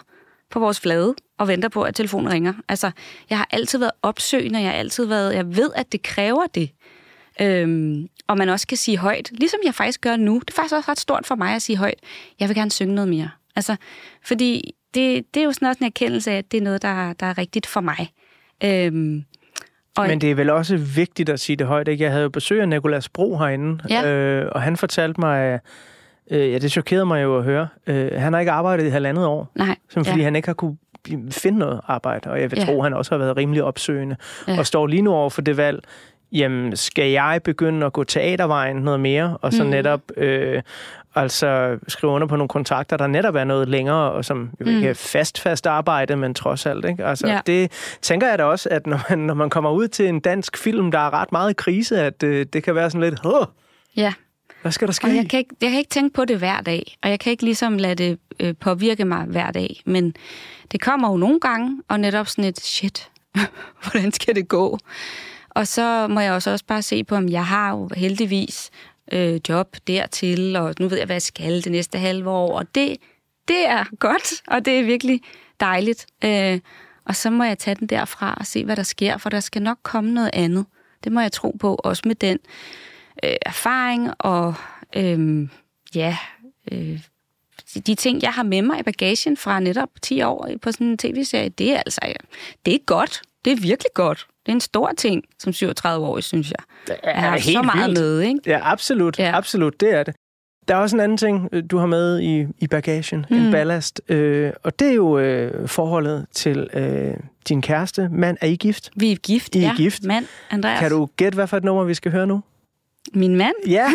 på vores flade og venter på, at telefonen ringer. Altså, jeg har altid været opsøgende, jeg har altid været, jeg ved, at det kræver det. Øhm, og man også kan sige højt, ligesom jeg faktisk gør nu. Det er faktisk også ret stort for mig at sige højt, jeg vil gerne synge noget mere. Altså, fordi det, det er jo sådan også en erkendelse af, at det er noget, der, der er rigtigt for mig. Øhm, og Men det er vel også vigtigt at sige det højt, ikke? Jeg havde jo besøg af Nicolas Bro herinde, Ja. øh, og han fortalte mig, øh, ja, det chokerede mig jo at høre, øh, han har ikke arbejdet i halvandet år, nej, som fordi ja. han ikke har kunne finde noget arbejde, og jeg vil Ja. tro, han også har været rimelig opsøgende, ja. og står lige nu over for det valg, jamen, skal jeg begynde at gå teatervejen noget mere, og så mm. netop øh, altså skrive under på nogle kontrakter, der netop er noget længere, og som jo ikke er fast, fast arbejde, men trods alt. Ikke? Altså, Mm. Ja. Det tænker jeg da også, at når man, når man kommer ud til en dansk film, der er ret meget krise, at øh, det kan være sådan lidt, Åh, ja. hvad skal der ske? Og jeg kan, ikke, jeg kan ikke tænke på det hver dag, og jeg kan ikke ligesom lade det øh, påvirke mig hver dag, men det kommer jo nogle gange, og netop sådan et, shit, [laughs] hvordan skal det gå? Og så må jeg også, også bare se på, om jeg har jo heldigvis øh, job dertil, og nu ved jeg, hvad jeg skal det næste halve år, og det, det er godt, og det er virkelig dejligt. Øh, og så må jeg tage den derfra og se, hvad der sker, for der skal nok komme noget andet. Det må jeg tro på, også med den øh, erfaring og øh, ja, øh, de ting, jeg har med mig i bagagen fra netop 10 år på sådan en tv-serie, det er altså, det er godt. Det er virkelig godt. Det er en stor ting som 37-årig, synes jeg. Det Jeg har så meget med, ikke? Ja, absolut. Ja. Ja. Absolut, det er det. Der er også en anden ting, øh, du har med i, i bagagen, mm. en ballast, øh, og det er jo øh, forholdet til øh, din kæreste. Mand, er I gift? Vi er gift, I er ja. gift. Mand, Andreas. Kan du gætte, hvad for et nummer vi skal høre nu? Min mand? Ja,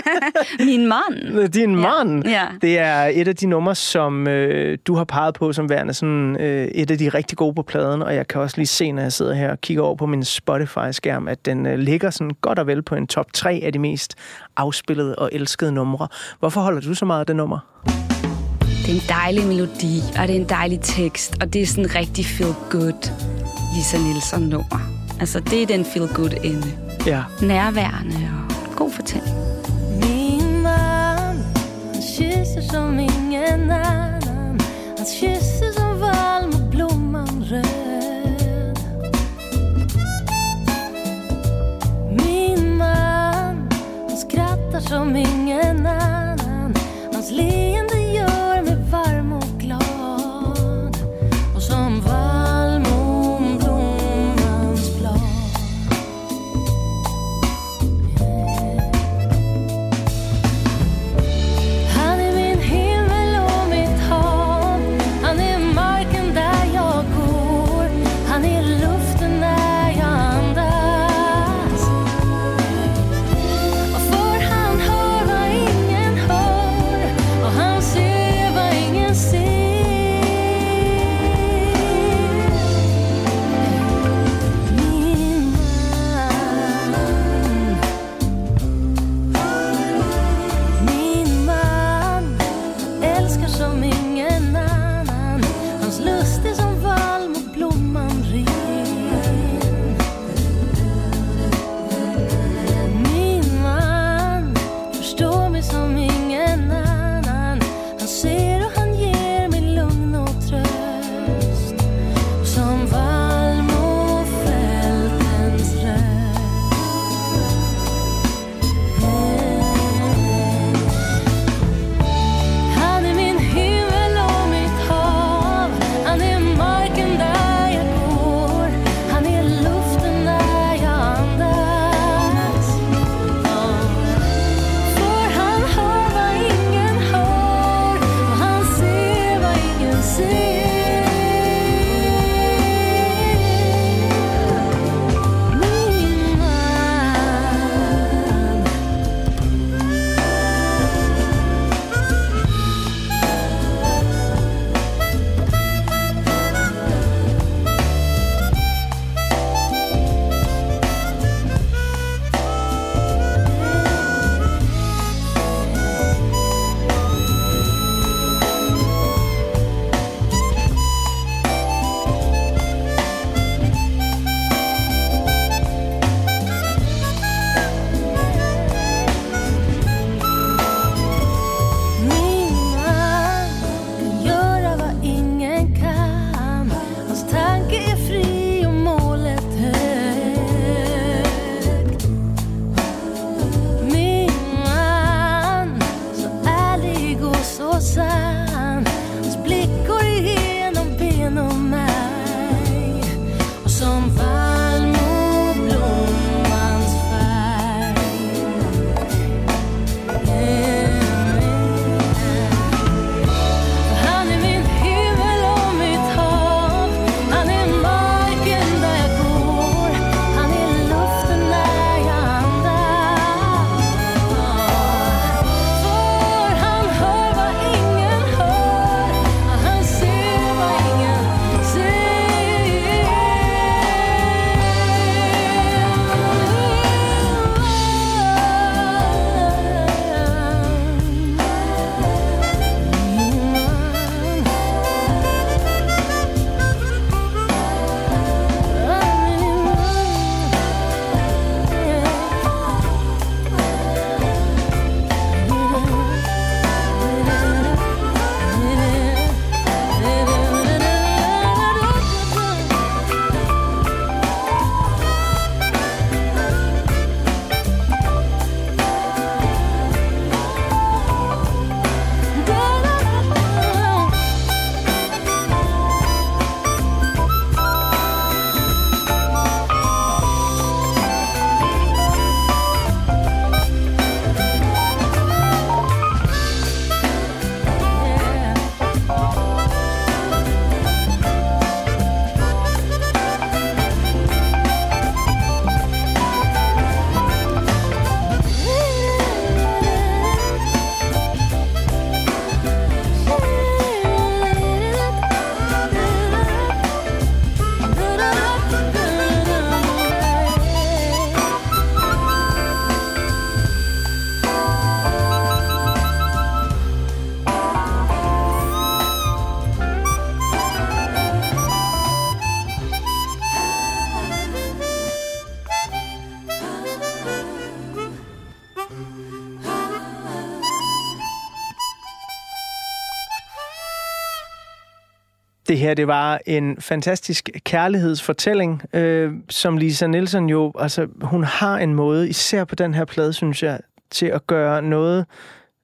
[laughs] Min mand? din mand. Ja. Det er et af de numre, som øh, du har peget på som værende sådan, øh, et af de rigtig gode på pladen, og jeg kan også lige se, når jeg sidder her og kigger over på min Spotify-skærm, at den øh, ligger sådan godt og vel på en top 3 af de mest afspillede og elskede numre. Hvorfor holder du så meget af det nummer? Det er en dejlig melodi, og det er en dejlig tekst, og det er sådan en rigtig feel-good Lisa Nielsen nummer. Altså, det er den feel-good ende. Ja. Nærværende og god fortælling. Min man, han kysser som ingen annan Hans kyss är som valm och blomman röd Min man, han skrattar som ingen annan Hans leende Det her, det var en fantastisk kærlighedsfortælling, øh, som Lisa Nielsen jo, altså hun har en måde, især på den her plade, synes jeg, til at gøre noget,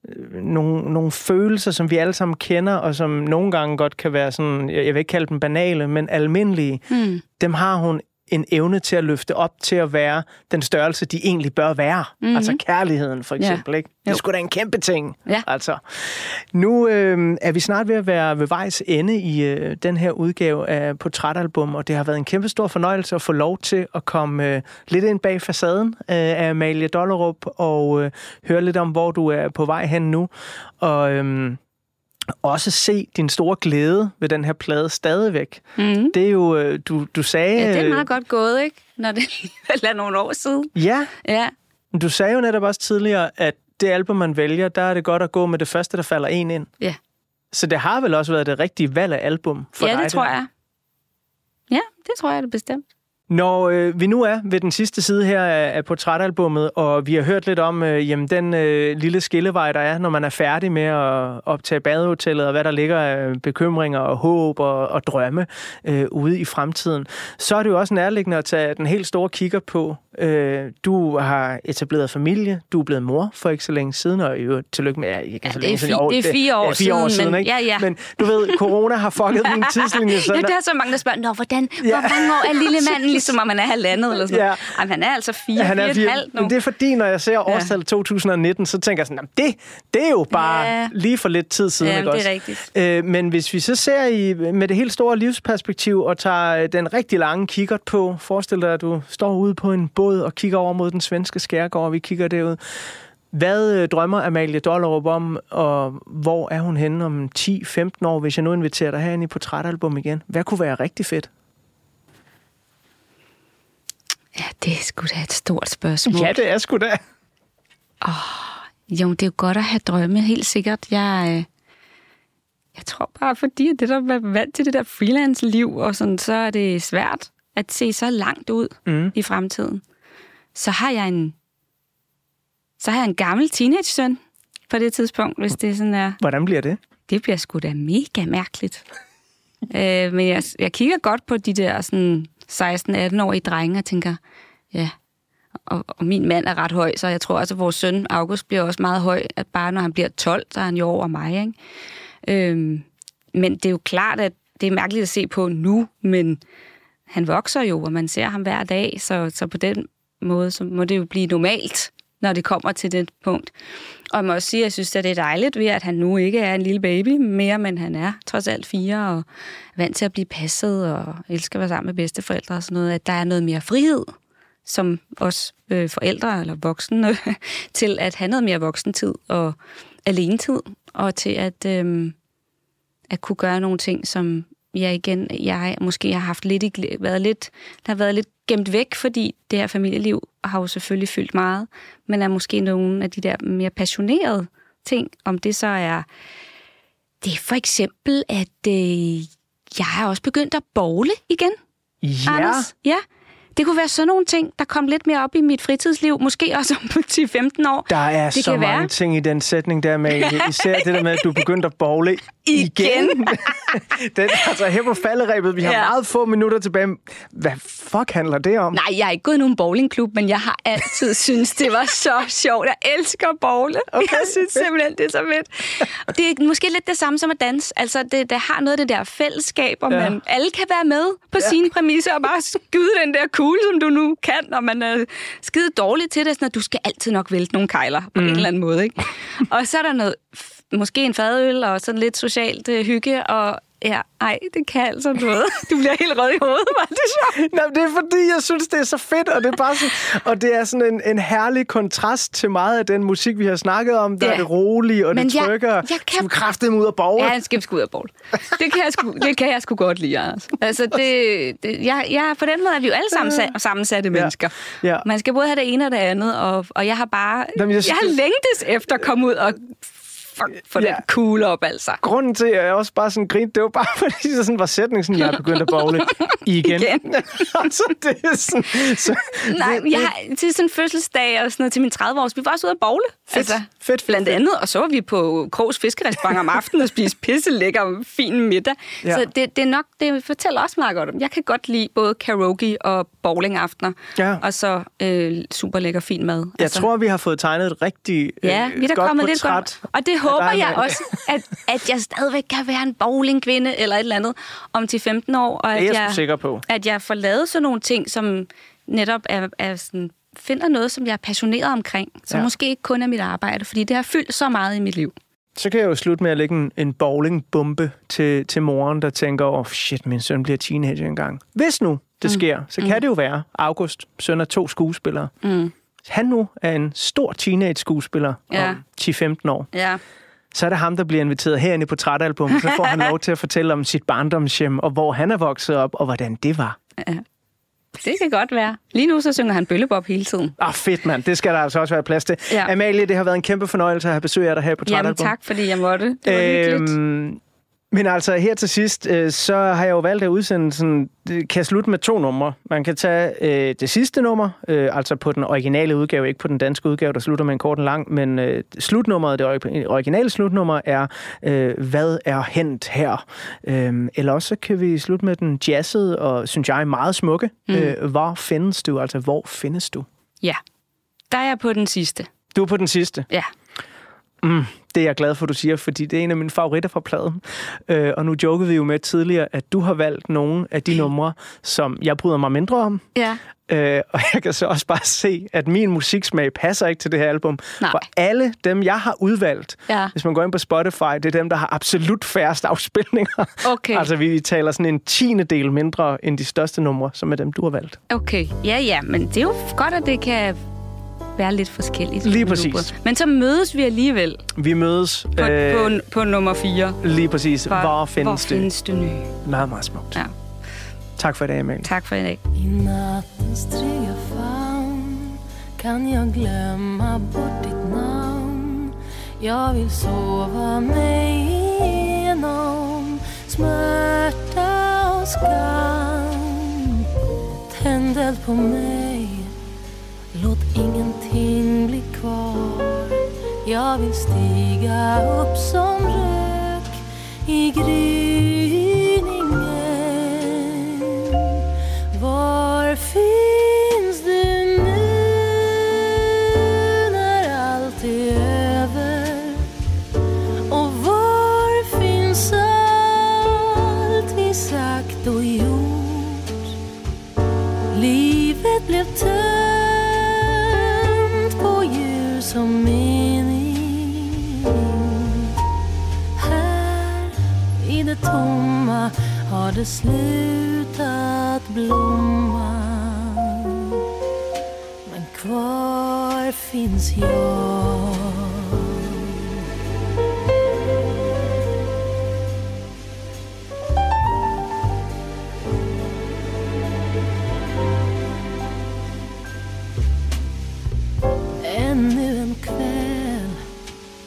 øh, nogle, nogle følelser, som vi alle sammen kender, og som nogle gange godt kan være sådan, jeg vil ikke kalde dem banale, men almindelige, Mm. dem har hun en evne til at løfte op til at være den størrelse, de egentlig bør være. Mhm. Mm-hmm. Altså kærligheden, for Ja. eksempel. Ikke? Det er sgu da en kæmpe ting. Ja. Altså. Nu øh, er vi snart ved at være ved vejs ende i øh, den her udgave af Portrætalbum, og det har været en kæmpe stor fornøjelse at få lov til at komme øh, lidt ind bag facaden øh, af Amalie Dollerup og øh, høre lidt om, hvor du er på vej hen nu. Og øh, også se din store glæde ved den her plade stadigvæk. Mm. Det er jo, øh, du, du sagde... Ja, det er øh, meget godt gået, ikke? Når det [laughs] er nogle år siden. Ja, Ja, men du sagde jo netop også tidligere, at det album, man vælger, der er det godt at gå med det første, der falder en ind. Ja. Så det har vel også været det rigtige valg af album for ja dig? det tror jeg. Ja, det tror jeg det bestemt. Når øh, vi nu er ved den sidste side her af, af portrætalbummet, og vi har hørt lidt om øh, jamen, den øh, lille skillevej, der er, når man er færdig med at optage badehotellet, og hvad der ligger af bekymringer og håb og, og drømme øh, ude i fremtiden, så er det jo også nærliggende at tage den helt store kigger på. Øh, du har etableret familie, du er blevet mor for ikke så længe siden, og jo tillykke med, ja, ikke Ja, så det er længe siden, fi- jo, det er fire år ja, fire år siden, siden men- ikke? ja, ja. Men du ved, corona har fucket min [laughs] tidslinje. Så ja, der er så mange, der spørger, Nå, hvordan, ja. hvor mange år er lille manden, ligesom om han er halvandet eller sådan Ja. Jamen, han er altså fire, han fire er fire, halvt nu. men det er fordi, når jeg ser årstallet 2019, så tænker jeg sådan, "Jamen, det, det er jo bare Ja. lige for lidt tid siden. Ja, ikke det er også? rigtigt. Øh, men hvis vi så ser i, med det helt store livsperspektiv og tager øh, den rigtig lange kikkert på, forestil dig, at du står ude på en båd og kigger over mod den svenske skærgård, og vi kigger derud. Hvad øh, drømmer Amalie Dollerup om, og hvor er hun henne om 10-15 år, hvis jeg nu inviterer dig herinde i portrætalbum igen? Hvad kunne være rigtig fedt? Ja, det er sgu da et stort spørgsmål. Ja, det er sgu da. Jo, det er jo godt at have drømme, helt sikkert. Jeg, øh, jeg tror bare, fordi at det der er vant til det der freelance-liv, og sådan, så er det svært at se så langt ud Mm. i fremtiden. Så har jeg en, så har jeg en gammel teenage-søn på det tidspunkt, hvis det sådan er. Hvordan bliver det? Det bliver sgu da mega mærkeligt. [laughs] øh, men jeg, jeg kigger godt på de der sådan 16-18-årige drenge og tænker, ja, og, og min mand er ret høj, så jeg tror også, at vores søn August bliver også meget høj, at bare når han bliver 12, så er han jo over mig. Ikke? Øhm, men det er jo klart, at det er mærkeligt at se på nu, men han vokser jo, og man ser ham hver dag, så, så på den måde, så må det jo blive normalt, når det kommer til det punkt. Og jeg må også sige, at jeg synes, at det er dejligt ved, at han nu ikke er en lille baby mere, men han er trods alt fire og vant til at blive passet og elsker at være sammen med bedsteforældre og sådan noget, at der er noget mere frihed som os øh, forældre eller voksne øh, [laughs] til at have noget mere voksentid og alenetid, og til at, øh, at kunne gøre nogle ting, som jeg igen, jeg måske har haft lidt, været lidt, der har været lidt gemt væk, fordi det her familieliv har jo selvfølgelig fyldt meget, men er måske nogle af de der mere passionerede ting, om det så er, det er for eksempel, at øh, jeg er også begyndt at bowle igen. Ja, Anders. Ja. Det kunne være sådan nogle ting, der kom lidt mere op i mit fritidsliv, måske også om [laughs] 10-15 år. Der er Det så mange være. ting i den sætning der med, [laughs] især det der med, at du er begyndt at bowle igen. Igen. [laughs] den, altså her på falderæbet, vi har Ja. meget få minutter tilbage. Hvad fuck handler det om? Nej, jeg er ikke gået i nogen bowlingklub, men jeg har altid [laughs] syntes, det var så sjovt. Jeg elsker at bowle. Okay. [laughs] Jeg synes simpelthen, det er så fedt. Det er måske lidt det samme som at danse. Altså, det, det har noget af det der fællesskab, og Ja. man alle kan være med på ja. sine præmisser og bare skyde den der kugle, som du nu kan, og man er skide dårlig til det. Sådan, at du skal altid nok vælte nogle kejler på mm. en eller anden måde. Ikke? og så er der noget, måske en fadøl og sådan lidt socialt øh, hygge, og ja, ej, det kan altså noget. [laughs] Du bliver helt rød i hovedet, var det sjovt. [laughs] Nå, det er fordi, jeg synes, det er så fedt, og det er, bare sådan, og det er sådan en, en herlig kontrast til meget af den musik, vi har snakket om. Der Ja. er det rolige, og Men det jeg- trykker. jeg kan- Du kræfter ud af borger. Ja, han skal ud af bowl. Det kan jeg sgu, det kan jeg sgu godt lide, Anders. Altså, det, det, jeg, jeg, på den måde er vi jo alle sammen sa- sammensatte mennesker. Ja. Man skal både have det ene og det andet, og, og jeg har bare... Jamen, jeg jeg, jeg har længtes efter at komme ud og fuck, få Ja. den kugle op, altså. Grunden til, at jeg også bare sådan grinte, det var bare, [laughs] fordi det sådan var sætningen, sådan, jeg er begyndt at bowle [laughs] igen. Igen. [laughs] altså, det er sådan... Så, Nej, det, jeg har til sådan en fødselsdag og sådan noget til min 30-års. Vi var også ude at bowle. Altså, Fedt, fedt, fedt, Blandt fedt. andet, og så var vi på Krogs Fiskerestaurant om aftenen og spiste pisse lækker fin middag. Ja. Ja. Så det, det er nok, det fortæller også meget godt om. Jeg kan godt lide både karaoke og bowlingaftener. Ja. Og så øh, super lækker fin mad. jeg tror, vi har fået tegnet et rigtig Ja, øh, vi er da godt kommet lidt portræt godt. Og det håber jeg også, at, at jeg stadigvæk kan være en bowlingkvinde eller et eller andet om til 15 år. Og Det er at jeg jeg, sikker på. At jeg får lavet sådan nogle ting, som netop er, er sådan, finder noget, som jeg er passioneret omkring. Som Ja. måske ikke kun er mit arbejde, fordi det har fyldt så meget i mit liv. Så kan jeg jo slutte med at lægge en, en bowlingbombe til, til moren, der tænker, oh, shit, min søn bliver teenager engang. Hvis nu det sker, så kan det jo være, August, søn af to skuespillere, Mm. Han nu er en stor teenage-skuespiller Ja. om 10-15 år, Ja. så er det ham, der bliver inviteret herinde i portrætalbum, så får han [laughs] lov til at fortælle om sit barndomshjem, og hvor han er vokset op, og hvordan det var. ja. Det kan godt være. Lige nu så synger han bøllebop hele tiden. Ah, fedt mand, det skal der altså også være plads til. Ja. Amalie, det har været en kæmpe fornøjelse at have besøg af dig her i portrætalbum. Jamen tak, fordi jeg måtte. Det var hyggeligt. Men altså her til sidst, øh, så har jeg jo valgt at udsende det kan slutte med to numre. Man kan tage øh, det sidste nummer, øh, altså på den originale udgave, ikke på den danske udgave, der slutter med en kort og lang, men øh, slutnummeret, det ori- originale slutnummer er, øh, hvad er hent her? Øh, eller også så kan vi slutte med den jazzede og, synes jeg, meget smukke. Mm. Øh, hvor findes du? Altså, hvor findes du? Ja. Der er jeg på den sidste. Du er på den sidste. Ja. Mm, det er jeg glad for, du siger, fordi det er en af mine favoritter fra pladen. Øh, og nu jokede vi jo med tidligere, at du har valgt nogle af de numre, som jeg bryder mig mindre om. Ja. Øh, og jeg kan så også bare se, at min musiksmag passer ikke til det her album. Nej. For alle dem, jeg har udvalgt, Ja. hvis man går ind på Spotify, det er dem, der har absolut færrest afspilninger. Okay. [laughs] altså, vi taler sådan en tiende del mindre end de største numre, som er dem, du har valgt. Okay, ja, ja, men det er jo godt, at det kan være lidt forskelligt. Lige præcis. Men så mødes vi alligevel Vi mødes på, øh, på, på nummer 4. lige præcis. Hvor, Hvor findes hvor det? findes det nye? Meget, meget smukt. Ja. Tak for i dag, Amalie. Tak for i dag. I nattens trygga famn kan jag glömma bort ditt namn Jag vill sova mig igenom smärta och skam Tänd eld på mig, låt ingenting kvar Jag vill stiga upp som rök i gryningen var finns du nu när allt är över? Och var finns allt vi sagt och gjort? Livet blev tungt det tomma har det slutat blomma. Men kvar finns jag. Ännu en kväll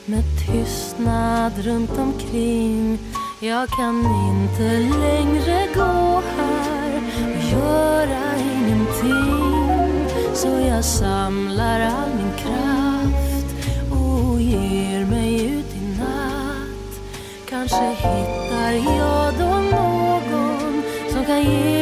med tystnad runt omkring. Jag kan inte längre gå här och göra ingenting. Så jag samlar all min kraft och ger mig ut i natt. Kanske hittar jag då någon som kan ge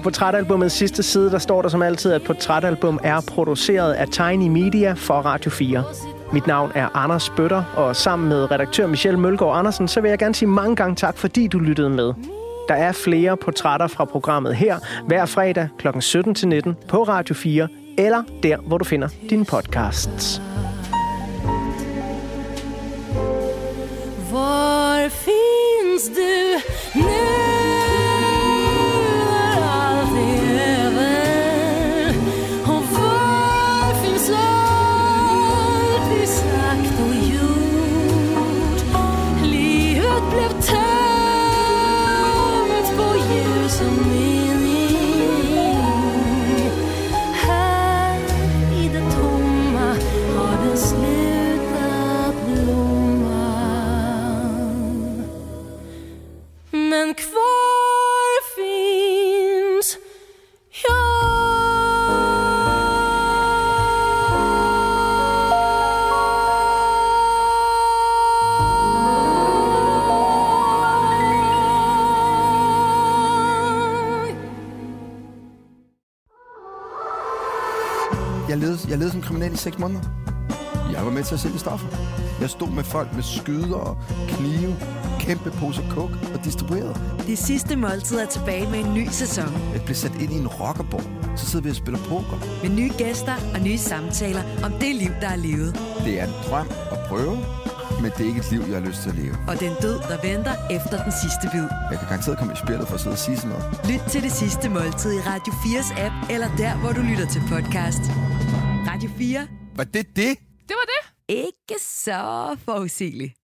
På portrætalbumets sidste side, der står der som altid, at portrætalbum er produceret af Tiny Media for Radio 4. Mit navn er Anders Bøtter, og sammen med redaktør Michelle Mølgaard Andersen, så vil jeg gerne sige mange gange tak, fordi du lyttede med. Der er flere portrætter fra programmet her hver fredag kl. 17-19 på Radio 4, eller der, hvor du finder dine podcasts. Var finns du nu seks måneder. Jeg var med til at sælge stoffer. Jeg stod med folk med skyder og knive, kæmpe poser coke og distribuerede. Det sidste måltid er tilbage med en ny sæson. Jeg blev sat ind i en rockerborg. Så sidder vi og spiller poker. Med nye gæster og nye samtaler om det liv, der er levet. Det er en drøm at prøve, men det er ikke et liv, jeg har lyst til at leve. Og den død, der venter efter den sidste bid. Jeg kan garanteret komme i spillet for at sidde og sige sådan noget. Lyt til det sidste måltid i Radio 4's app, eller der, hvor du lytter til podcast. Radio 4. Var det det? Det var det. Ikke så forudsigeligt.